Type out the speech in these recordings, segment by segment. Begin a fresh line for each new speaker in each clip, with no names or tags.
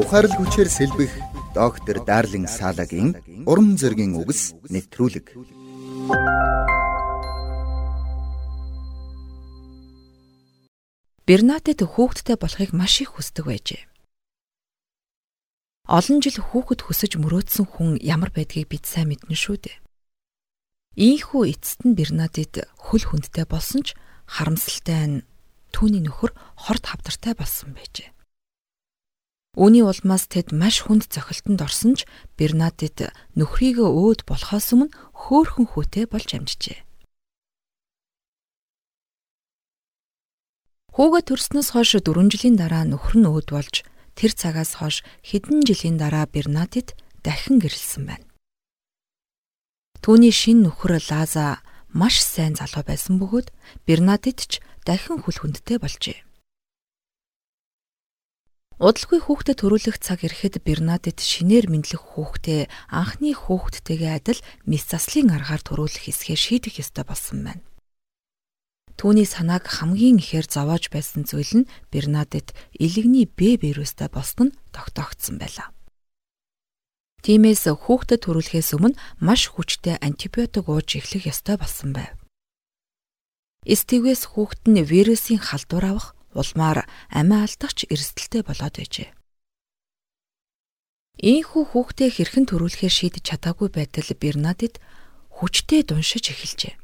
Ухаарлаг хүчээр сэлбэх доктор Дарлин Салагийн урам зоригийн үгс нэвтрүүлэг.
Бернатет хүүхэдтэй болохыг маш их хүсдэг байжээ. Олон жил хүүхэд хүсэж мөрөөдсөн хүн ямар байдгийг бид сайн мэднэ шүү дээ. Ийхүү эцэст нь Бернадет хөл хүндтэй болсон ч харамсалтай нь түүний нөхөр хорт хавдартай болсон байжээ. Үүний улмаас тэд маш хүнд цохилтонд орсон ч Бернадет нөхрийгөө өөд болохоос өмнө хөөхөн хүүтэй болж амжжээ. Хүүгээ төрснөөс хойш 4 жилийн дараа нөхөр нь өөд болж тэр цагаас хойш хэдэн жилийн дараа Бернадет дахин гэрэлсэн байна. Түүний шин нөхөр Лаза маш сайн залуу байсан бөгөөд Бернадет ч дахин хүл хүндтэй болжээ. Удалгүй хүүхдэд төрүүлэх цаг ирэхэд Бернадет шинээр мэдлэх хүүхдээ анхны хүүхдтэйгээ адил мис заслын аргаар төрүүлэх хэсгээ шийдэх ёстой болсон байна. Түүний санааг хамгийн ихээр зовоож байсан зүйл нь Бернадет илэгний Б вирустай болсон нь тогтоогдсон байлаа. Тиймээс хүүхдэд төрүүлэхээс өмнө маш хүчтэй антибиотик ууж эхлэх ёстой болсон байв. Эстэгээс хүүхэд нь вирусын халдвар авах улмаар амиа алдагч эрсдэлтэй болоод байжээ. Ийхүү хүүхдээ хэрхэн төрүүлэхээр шийдэж чадаагүй байтал Бернадет хүчтэй дуншиж эхэлжээ.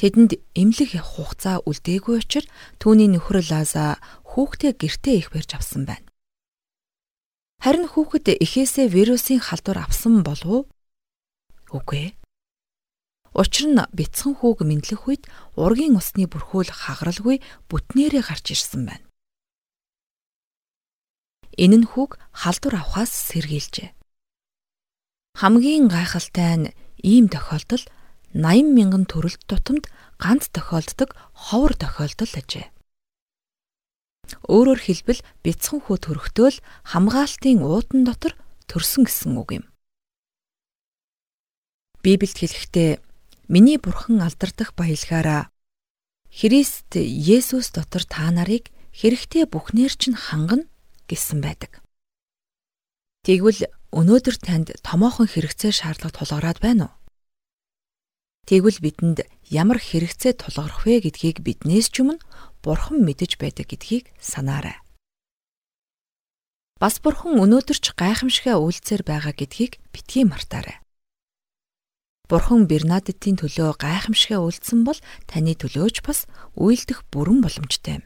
Тэдэнд эмнэлэг явах хугацаа үлдээгүй учраас түүний нөхөр Лаза хүүхдээ гэртээ их барьж авсан байна. Харин хүүхэд эхээсээ вирусын халдвар авсан болов уу? Үгүй ээ. Учир нь бяцхан хүүг мэдлэх үед ургийн усны бүрхүүл хагаралгүй бүтнээрээ гарч ирсэн байна. Энэ нь хүүг халдвар авахаас сэргийлжээ. Хамгийн гайхалтай нь ийм тохиолдол 80 мянган төрөлт тутамд ганц тохиолддог ховор тохиолдол ажээ. Өөрөөр хэлбэл бяцхан хүү төрөхтөөл хамгаалтын уудан дотор төрсөн гэсэн үг юм. Библиэд хэлэхдээ миний бурхан алдардах баялгаараа Христ Есүс дотор та нарыг хэрэгтэй бүхнээр чинь хангана гэсэн байдаг. Тэгвэл өнөөдөр танд томоохон хэрэгцээ шаардлага тулгараад байна уу? Тэгвэл бидэнд ямар хэрэгцээ тулгарх вэ гэдгийг биднээс ч өмнө Бурхан мэдэж байдаг гэдгийг санаарай. Бас Бурхан өнөөдөр ч гайхамшигаа үйлцээр байгаа гэдгийг битгий мартаарай. Бурхан Бернадеттийн төлөө гайхамшигаа үйлдсэн бол таны төлөөч бас үйлдэх бүрэн боломжтой.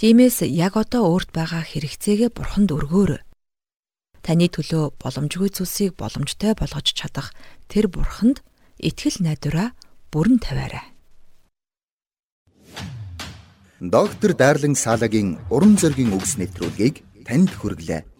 Тиймээс яг одоо өөрт байгаа хэрэгцээгээ Бурханд өргөөрэй. Таны төлөө боломжгүй зүйлсийг боломжтой болгож чадах тэр Бурханд итгэл найдвараа бүрэн тавиарай.
Доктор Дарлин Салагийн уран зөгийн үгс нэвтрүүлгийг танд хүргэлээ.